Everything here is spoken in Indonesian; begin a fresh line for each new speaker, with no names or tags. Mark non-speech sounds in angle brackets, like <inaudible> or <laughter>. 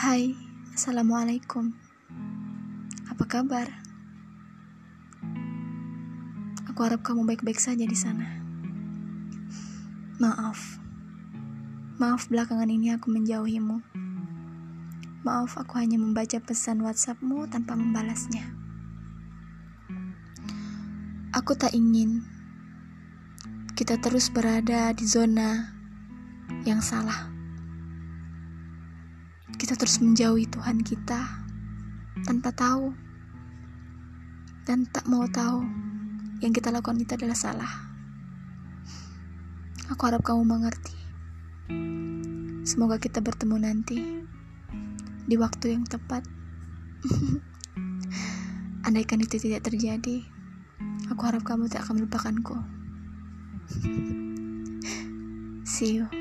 Hai, Assalamualaikum. Apa kabar? Aku harap kamu baik-baik saja di sana. Maaf. Maaf belakangan ini aku menjauhimu. Maaf aku hanya membaca pesan whatsappmu tanpa membalasnya. Aku tak ingin kita terus berada di zona yang salah kita terus menjauhi Tuhan kita tanpa tahu dan tak mau tahu yang kita lakukan itu adalah salah. Aku harap kamu mengerti. Semoga kita bertemu nanti di waktu yang tepat. <laughs> Andaikan itu tidak terjadi, aku harap kamu tak akan melupakanku. <laughs> See you.